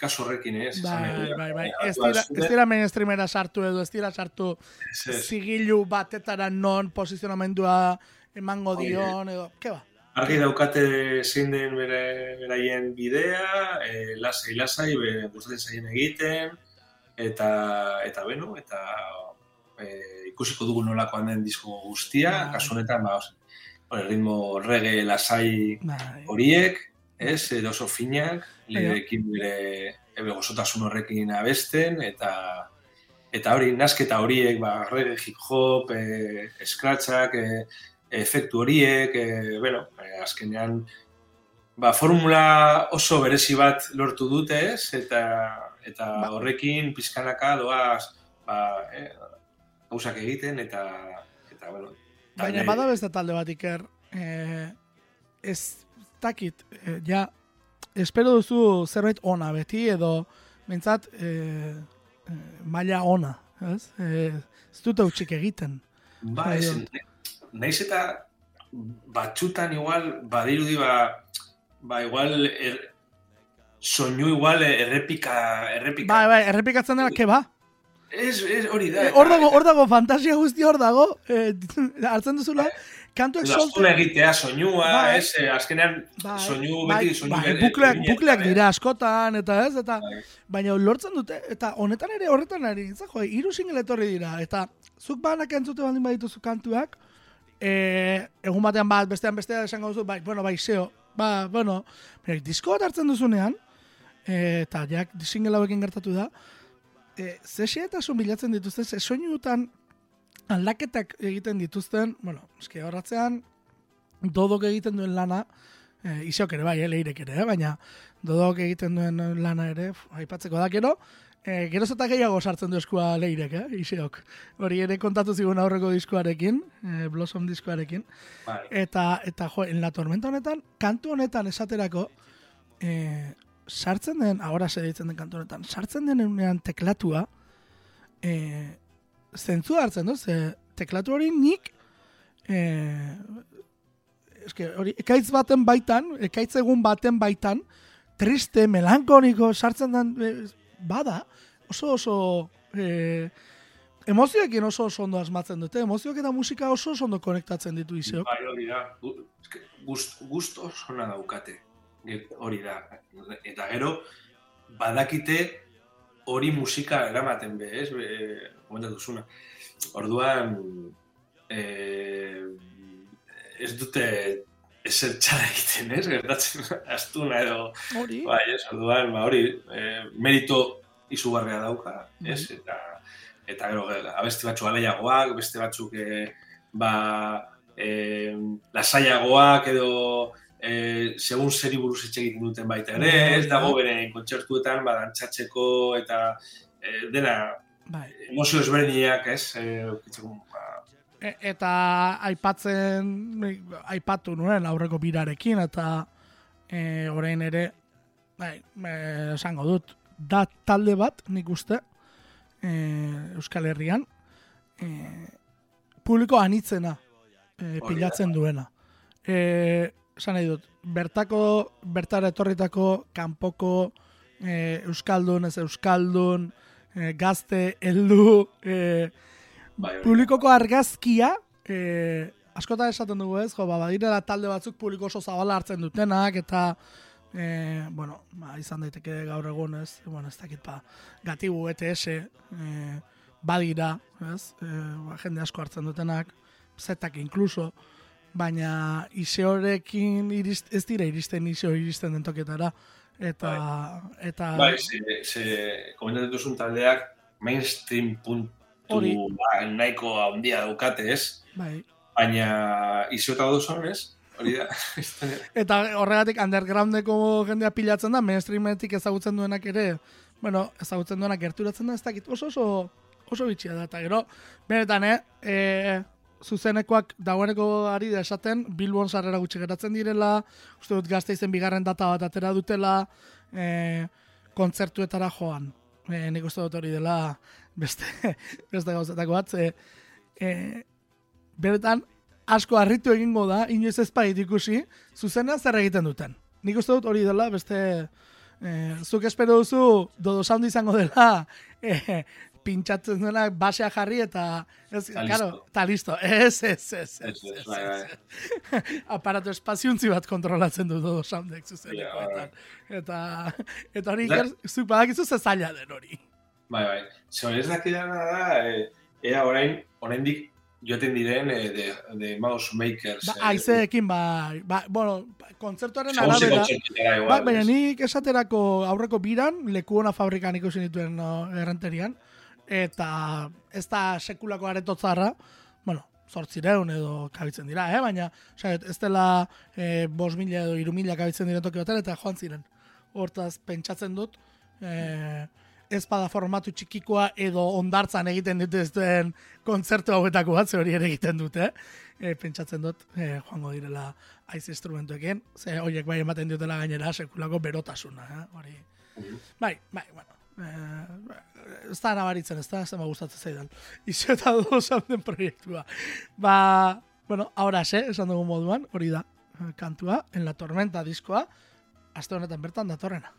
kasu horrekin, ez? Bai, bai, bai. Baina, Ez dira, zure- ez dira mainstreamera sartu edo, ez dira sartu zigilu batetara non posizionamendua emango dion, edo, ke ba? Argi daukate zein den bere, beraien bidea, e, lasai, lasai, gustatzen zaien egiten, eta, eta beno, eta e, ikusiko dugu nolakoan den disko guztia, Bai. kasu honetan, ba, hori, ritmo reggae lasai Bai. horiek, ez, edo oso finak, liderekin bere ebe gozotasun horrekin abesten, eta eta hori, nasketa horiek, ba, reggae, hip hop, e, scratchak, e, efektu horiek, e, bueno, e, azkenean, ba, formula oso berezi bat lortu dute, ez, eta, eta Ba- horrekin pizkanaka doaz, ba, e, gauzak egiten, eta, eta, bueno, Baina bada beste talde bat iker, eh, ez dakit, eh, ja, espero duzu zerbait ona beti, edo, mintzat, eh, eh, maila ona, ez? Eh, ez dut utxik egiten. Ba, ez, naiz eta batxutan igual, badirudi ba, ba igual, er, soinu igual errepika, errepika. Bai, bai, errepikatzen dela, ke ba? Ez, ez, hori da. Eh, Hor dago, hor dago, fantasia guzti hor dago, eh, hartzen duzula, kantuak Eta solte... zuna egitea soinua, Bai. ez, eh, azkenean Bai, soinu bai, beti, soinu bai, bukleak, bukleak eh? dira askotan, eta ez, eta Bai. baina lortzen dute, eta honetan ere horretan ari, nintzen, jo, hiru single etorri dira, eta zuk banak entzute baldin badituzu kantuak, e, egun batean bat, bestean bestea esango duzu, bai, bueno, bai, zeo, ba, bueno, baina, disko bat hartzen duzunean, e, eta jak single hauekin gertatu da, e, ze xehetasun bilatzen dituzten, ze soinutan aldaketak egiten dituzten, bueno, eske horratzean, dodok egiten duen lana, e, isok ere bai, eh, leirek ere, eh, baina dodok egiten duen lana ere, aipatzeko da, gero, e, geroz eta gehiago sartzen du eskua leirek, eh, iseok. Hori ere kontatu zigun aurreko diskoarekin, e, Blossom diskoarekin, Bai. eta, eta jo, en la tormenta honetan, kantu honetan esaterako, e, sartzen den, ahora se ditzen den kantu honetan, sartzen den unean teklatua, e, zentzu hartzen du, ze teklatu hori nik, e, eske, hori, ekaitz baten baitan, ekaitz egun baten baitan, triste, melankoniko, sartzen den, e, bada, oso oso, e, emozioekin oso oso ondo asmatzen dute, emozioak eta musika oso oso ondo konektatzen ditu izeok. Bai, hori da. Gust, gusto sona daukate. Hori da. Eta gero, badakite hori musika eramaten be, ez? Be, komentatu zuna. Orduan, eh, ez dute ezer txara egiten, ez? Gertatzen astuna edo, Hori, bai, ez, orduan, ba, hori, eh, merito izugarria dauka, ez? Bai. Eta, eta gero, abesti batzuk aleiagoak, beste batzuk, eh, ba, eh, lasaiagoak edo, eh, segun zeri buruz hitz egiten duten baita ere, Bai, ez dago bai. bere kontzertuetan, ba, dantzatzeko eta eh, dena bai. emozio ezberdinak, ez? Eh, ukitzeko, ba, E- eta aipatzen aipatu nuen aurreko birarekin eta e, orain ere bai, e, esango dut da talde bat nik uste e, Euskal Herrian e, publiko anitzena e, pilatzen duena e, esan nahi dut bertako bertara etorritako kanpoko e, Euskaldun ez Euskaldun e, gazte heldu e, bai, publikoko argazkia, eh, askotan esaten dugu ez, jo, ba, badirela talde batzuk publiko oso zabala hartzen dutenak, eta, eh, bueno, ba, izan daiteke gaur egun ez, bueno, ez dakit, ba, gatibu ETS, eh, badira, ez, eh, ba, jende asko hartzen dutenak, zetak inkluso, baina iseorekin irist, ez dira iristen iseo iristen den toketara, eta, eta, Bai, ze, ze komentatzen duzun taldeak mainstream puntu Hori. ba, nahiko handia daukate, ez? bai, Baina iziota duzun, ez? Hori da. Eta horregatik undergroundeko jendea pilatzen da, mainstreametik ezagutzen duenak ere, bueno, ezagutzen duenak gerturatzen da, ez dakit, oso oso oso bitxia da, eta gero, benetan, eh, e, zuzenekoak dagoeneko ari da esaten, Bilbon sarrera gutxi geratzen direla, uste dut gazte izen bigarren data bat atera dutela, e, kontzertuetara joan. E, nik uste dut hori dela beste, beste gauzetako bat, ze, e, benetan, asko harritu egingo da, inoiz ez bait ikusi, zuzena zer egiten duten. Nik uste dut hori dela, beste, eh, zuk espero duzu, dodo izango dela, eh, pintxatzen duena basea jarri eta, ez, claro, ta listo. Ez, ez, ez, ez, bai, bai. ez. Aparato espaziuntzi bat kontrolatzen du dodo soundek zuzenekoetan. Eta, eta hori, zuk badakizu ze zaila den hori. Bai, bai. Hori ez dakidana da, e, ea orain, oraindik joaten diren e, de, de mouse makers. Ba, eh, aizeekin, bai, ba, bueno, kontzertuaren según ze arabera, Ba, baina nik esaterako aurreko biran, leku ona fabrikan ikusi nituen no, errenterian, eta ez da sekulako aretotzarra, bueno, zortzireun edo kabitzen dira, eh? baina osea, ez dela eh, bos mila edo iru mila kabitzen diren toki batean, eta joan ziren. Hortaz, pentsatzen dut, eh, ez bada formatu txikikoa edo ondartzan egiten dituzten kontzertu hauetako bat, ze hori ere egiten dute, e, pentsatzen dut e, joango direla aiz instrumentuekin, ze horiek bai ematen diotela gainera sekulako berotasuna, eh? hori. Bai, bai, bueno. Eh, ez da nabaritzen, ez da, da gustatzen zaidan. Izo eta dozan den proiektua. Ba, bueno, ahora se, esan dugu moduan, hori da, eh, kantua, en la tormenta diskoa, aste honetan bertan datorrena.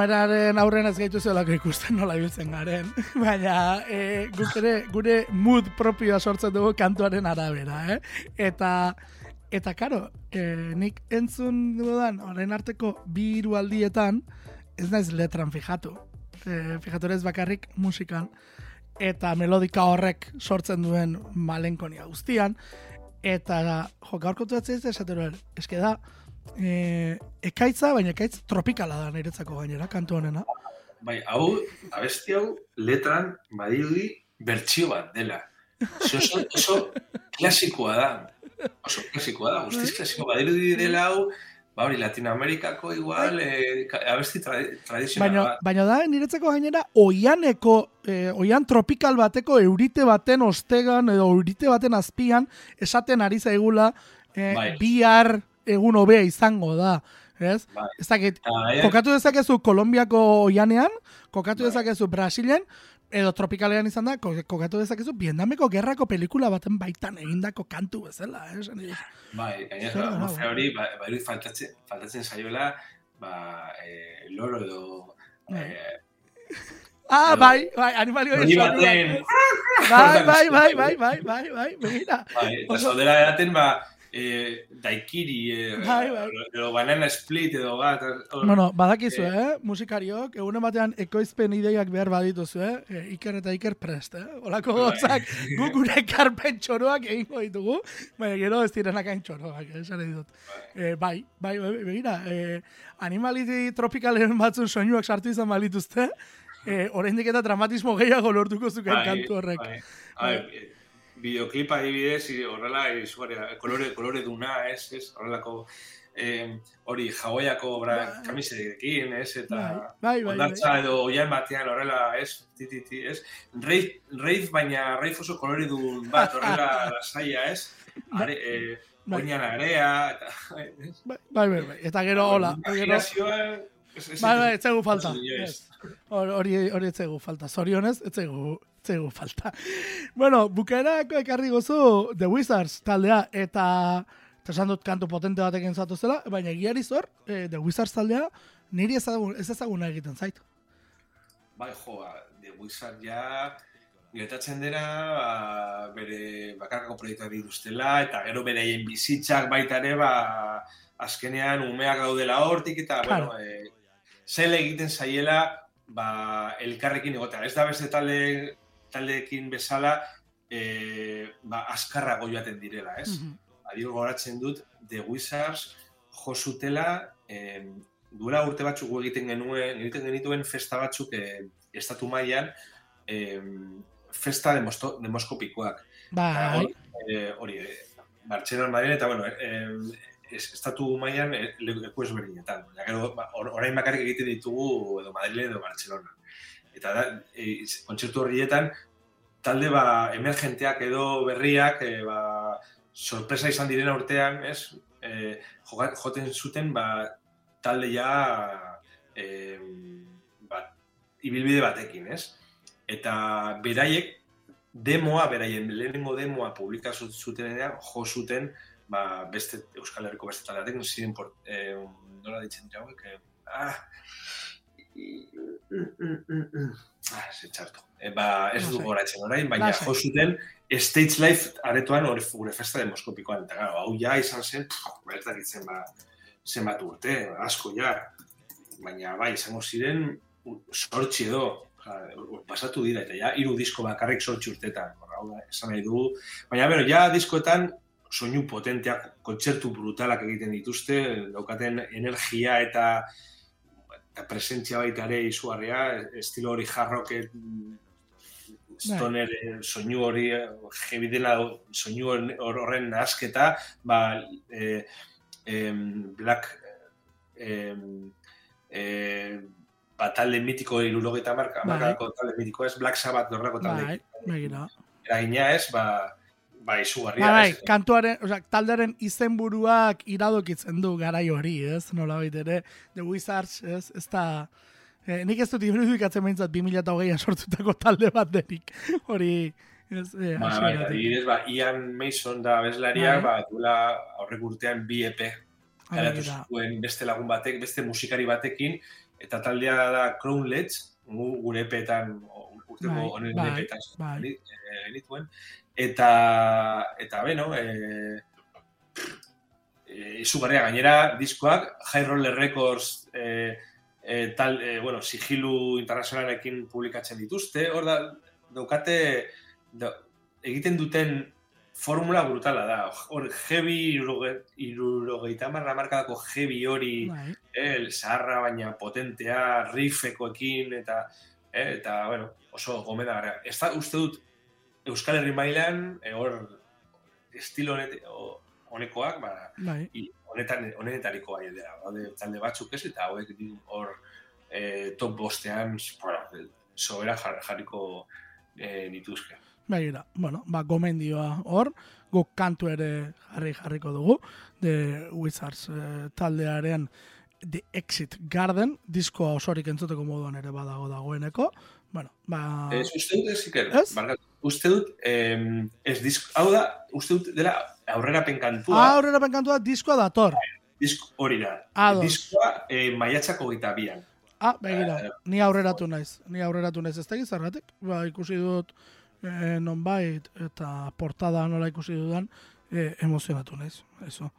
Kameraren aurren ez gaitu zelako ikusten nola ibiltzen garen. Baina e, guk ere, gure mood propioa sortzen dugu kantuaren arabera, eh? Eta, eta karo, e, nik entzun dudan, orain arteko bi hiru aldietan, ez naiz letran fijatu. E, fijatu ez bakarrik musikan, eta melodika horrek sortzen duen malenkonia guztian, eta jo, gaurko tuatzea ez esatero, eske da, e, ekaitza, baina ekaitz tropikala da niretzako gainera, kantu honena. Bai, hau, abesti hau, letran, badirudi, bertsio bat dela. Oso, oso, oso klasikoa da. Oso klasikoa da, guztiz klasikoa. Badirudi dela hau, ba hori, Latinoamerikako igual, eh, ka- abesti tra tradizional Baina, bat. baina da, niretzako gainera, oianeko, eh, oian tropikal bateko eurite baten ostegan, edo eurite baten azpian, esaten ari zaigula, eh, Bai. bihar egun hobea izango da. Ez? Bai. Ez dakit, eh, kokatu dezakezu Kolombiako oianean, kokatu Bai. dezakezu Brasilen, edo tropikalean izan da, ko- kokatu dezakezu Vietnameko gerrako pelikula baten baitan egindako kantu bezala, eh? Bai, gainera, atmosfera bai. hori, ba, ba, faltatzen, faltatzen zaiola, ba, eh, loro edo... Bai. Eh, Ah, Edo- bai, bai, animalio hori baten, Bai, bai, bai, bai, bai, bai, bai, begira. bai, eta zaudela edaten, ba, eh, daikiri, eh, Bai, bai. edo banana split edo bat, hor- Bueno, badakizu, eh? Musikariok, egunen batean ekoizpen ideiak behar badituzu, eh? E, Iker eta Iker prest, eh? Olako Bai. gotzak, gu gure karpen txoroak egingo ditugu, baina gero ez direnak hain txoroak, eh? esan nahi dut. Eh, bai, bai, bai, begira, eh, animaliti tropikalen batzun soinuak sartu izan balituzte, eh, oraindik eta dramatismo gehiago lortuko zuken kantu horrek. Bai, bai, eh, bideoklipa adibidez, horrela, izugarria, kolore, kolore duna, ez, ez, horrelako, eh, hori, jauaiako bra, Bai. kamiserekin, ez, eta Bai, bai, bai, bai. ondartza edo oian batean horrela, ez, tititi, ez, reif, reif baina reif oso kolore dun bat, horrela lasaia, ez, are, eh, Bai. oinan area, eta, ez, Bai, bai, bai, bai. Eta gero, hola. Imaginazioa, ez, ez, bai, bai, ez falta. ez, ez, Ez. Hor- Hori hori ez falta. Zorionez, ez zaigu, zaigu falta. bueno, bukaerako ekarri gozu The Wizards taldea, eta esan dut kantu potente batekin zatu zela, baina egiari zor, eh, The Wizards taldea, niri ezagun, ez ezaguna egiten zait. Bai, jo, ba, The Wizard ja gertatzen dena ba, bere bakarkako proiektuak dituztela eta gero beraien bizitzak baita ere ba, azkenean umeak daudela hortik eta Claro. bueno, e, zel egiten zaiela ba, elkarrekin egotea. Ez da beste talde, taldeekin bezala e, ba, azkarrago joaten direla, ez? Mhm. adibidez goratzen dut The Wizards jo zutela em, duela urte batzuk egiten genuen egiten genituen festa batzuk eh, estatu mailan em, festa demosto, demoskopikoak Eta Bai, hor, eh, hori Bartzelona Madrid eta bueno em, es, estatu mailan leku ezberdinetan ja, gero ba, or, orain bakarrik egiten ditugu edo Madrid edo Barcelona eta da, e, kontzertu horrietan talde ba emergenteak edo berriak e, ba, sorpresa izan direna urtean, ez? E, joten zuten ba, talde ja e, ba, ibilbide batekin, ez? Eta beraiek demoa, beraien lehenengo demoa publikatu zutenean, jo zuten ba, beste Euskal Herriko beste taldeatek, ziren por, e, nola ditzen dira hauek, e, ah, ah, ze txarto. E, ba, ez No du goratzen orain, baina jo zuten Stage Life aretoan hori gure festa demoskopikoan. Eta, claro, hau ja izan zen, bertakitzen ba, zenbat urte, asko ja. Baina, bai, izango ziren, sortzi edo, pasatu dira, eta ja, hiru disko bakarrik sortzi urtetan. Hau da, esan nahi dugu. Baina, bero, ja, diskoetan, soinu potenteak, kontzertu brutalak egiten dituzte, daukaten energia eta presentzia baita ere izugarria, estilo hori jarroket, stoner eh, soinu hori eh, heavy dela soinu hor- horren nahasketa, ba, eh, em, black em, eh, ba, talde mitiko irurogeta marka, Bai. markako talde mitiko ez, Black Sabbath horrelako talde bai, eragina ez, ba, ba izugarria Bai, bai, ez. kantuaren, osea, taldearen izenburuak iradokitzen du garai hori, ez? Nola ere, The Wizards, ez? Ez da... Eh, nik ez dut irudikatzen behintzat 2008an sortutako talde bat denik. Hori, ez, eh, Ba, bai, hasieratik. adibidez, ba, Ian Mason da bezlaria, Bai. ba, duela aurrek urtean bi EP garatu zuen beste lagun batek, beste musikari batekin, eta taldea da Crownlets, gu, gure epetan, urteko Bai, honen bai, epetan bai. eh, genituen. Eta, eta beno, e, e, izugarria gainera, diskoak, High Roller Records e, e, tal, e, bueno, sigilu internazionalekin publikatzen dituzte, hor da, daukate, da, egiten duten formula brutala da. Hor, heavy, iruroge- irurogeita marra markadako heavy hori, Bai. el zaharra baina potentea, riffekoekin eta eh, eta bueno, oso gomendagarria. Ez da uste dut Euskal Herri mailan eh, hor estilo honet, honekoak, ba, Bai. i- honetan honetariko bai dira. Daude talde batzuk ez eta hauek hor eh, top bostean, bueno, sobera jar, jarriko eh, nituzke. Begira, bueno, ba, gomendioa hor, guk kantu ere jarri jarriko dugu, The Wizards eh, taldearen The Exit Garden, diskoa osorik entzuteko moduan ere badago dagoeneko, bueno, ba... Ez, uste dut ez, Iker, Ez? barkatu. uste dut, em, ez disk, hau da, uste dut dela aurrera penkantua, Ah, aurrera penkantua diskoa dator. disk hori da. Ados. Diskoa eh, maiatzako gita bian. Ah, begira, ni aurreratu naiz, ni aurreratu naiz, ez da zergatik, ba, ikusi dut eh, nonbait, eta portada nola ikusi dudan, eh, emozionatu naiz, eso.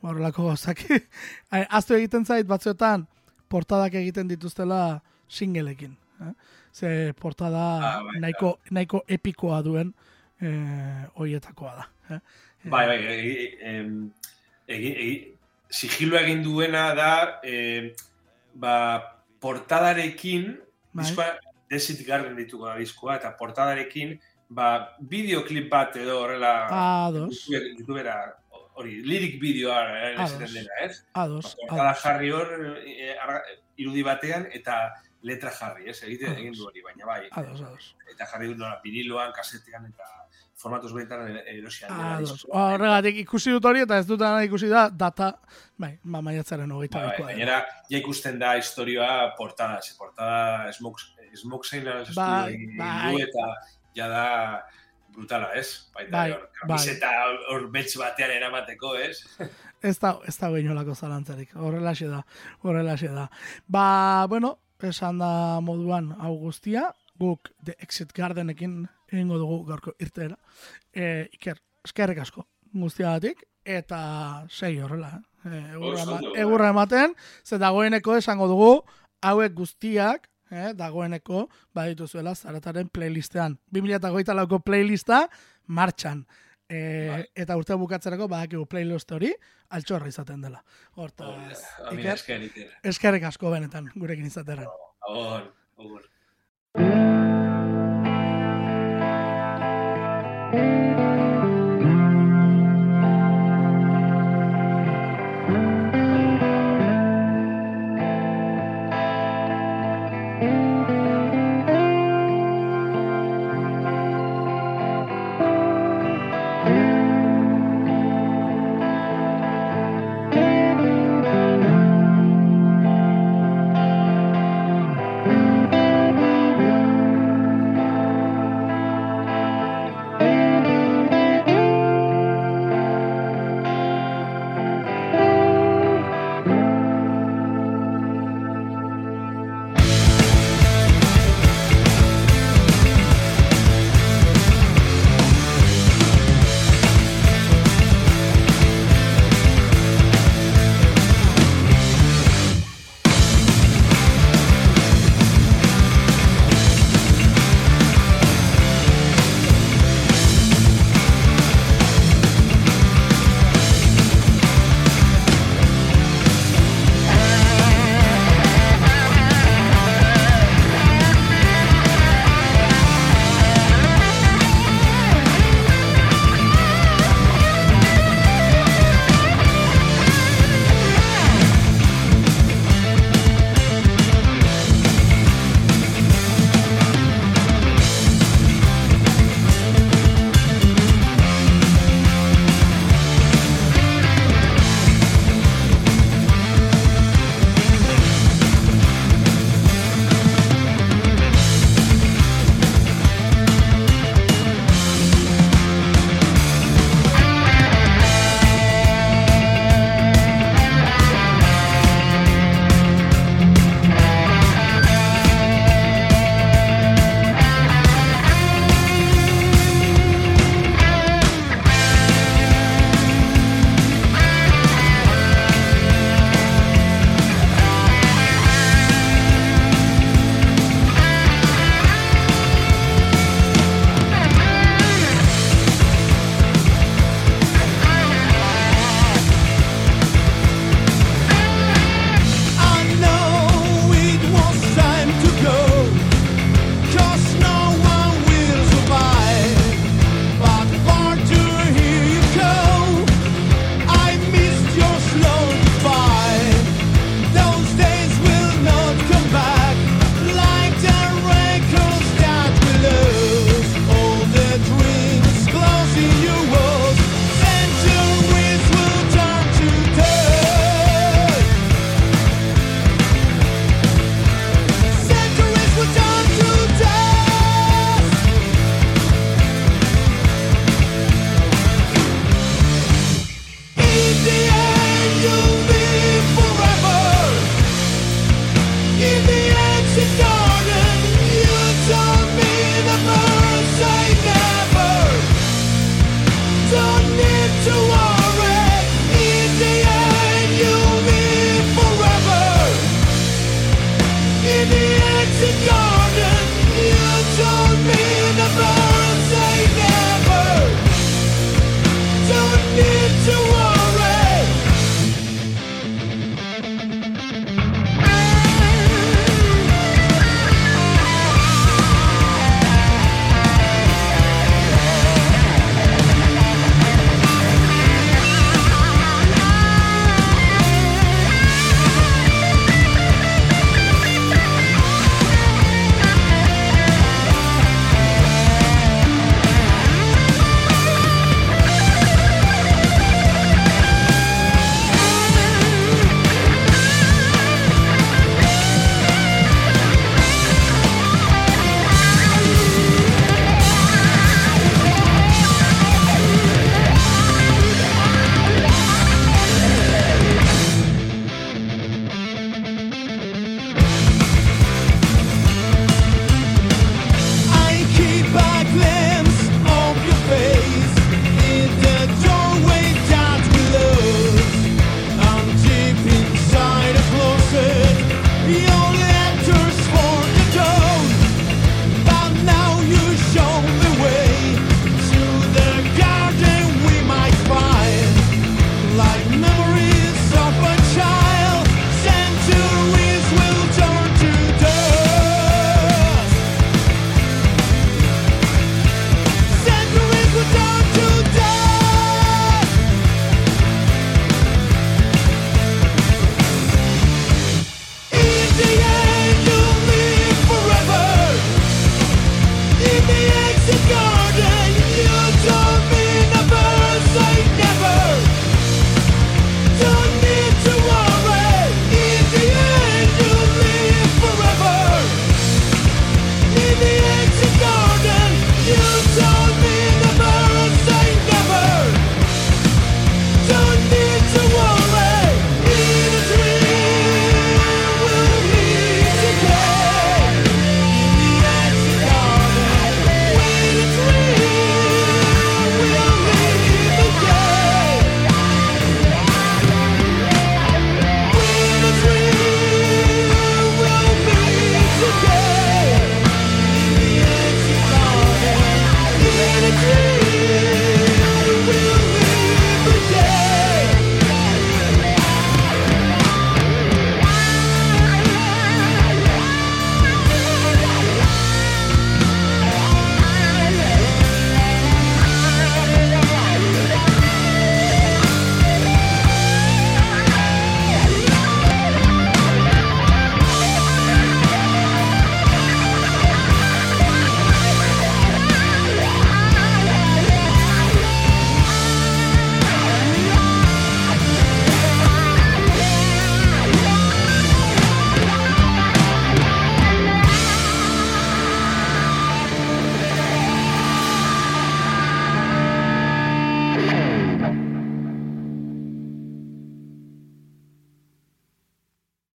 Ba, Horrelako gauzak. Eh, Aztu egiten zait, batzuetan, portadak egiten dituztela singelekin. Eh? Ze portada Ah, bai, nahiko, nahiko epikoa duen eh, oietakoa da. Eh? Bai, bai, egi, em, egi, egi, sigilo egin duena da, eh, ba, portadarekin, Bai. diskoa, Desit Garden dituko da diskoa, eta portadarekin, ba, bideoklip bat edo horrela, Ados, YouTube- YouTubera, hori, lirik bideoa eh, esaten dena, ez? ados, Portada ados. jarri hor, eh, irudi batean, eta letra jarri, ez? Egiten Ados. egin du hori, baina bai. Ados, ados. Eta jarri du nola, viniloan, kasetean, eta formatuz benetan erosian. Ados. diskoa. Ba, Horregatik ikusi dut hori eta ez dut ikusi da data, bai, ba, maiatzaren hogeita Bai, bai, gainera, ja ikusten da historioa portada, ze portada smoke sign Bai, bai. eta ja da brutala, ez? Baita, Bai, hor, kamiseta hor betx batean eramateko, ez? Ez da, ez da inolako zalantzarik, horrelaxe da, horrelaxe da. Ba, bueno, esan da moduan hau guztia, guk The Exit Gardenekin egingo dugu gaurko irteera. E, Iker, eskerrik asko guztiagatik, eta sei horrela, eh? egurra, ema- ondo, egurra ematen, ze dagoeneko esango dugu, hauek guztiak, eh, dagoeneko badituzuela zarataren playlistean. 2008 lauko playlista martxan. E, Bai. Eta urte bukatzerako badakigu playlist hori altxorra izaten dela. Hortaz, Amina Iker, esker, Iker. eskerrik asko benetan gurekin izaterren. Agur, agur.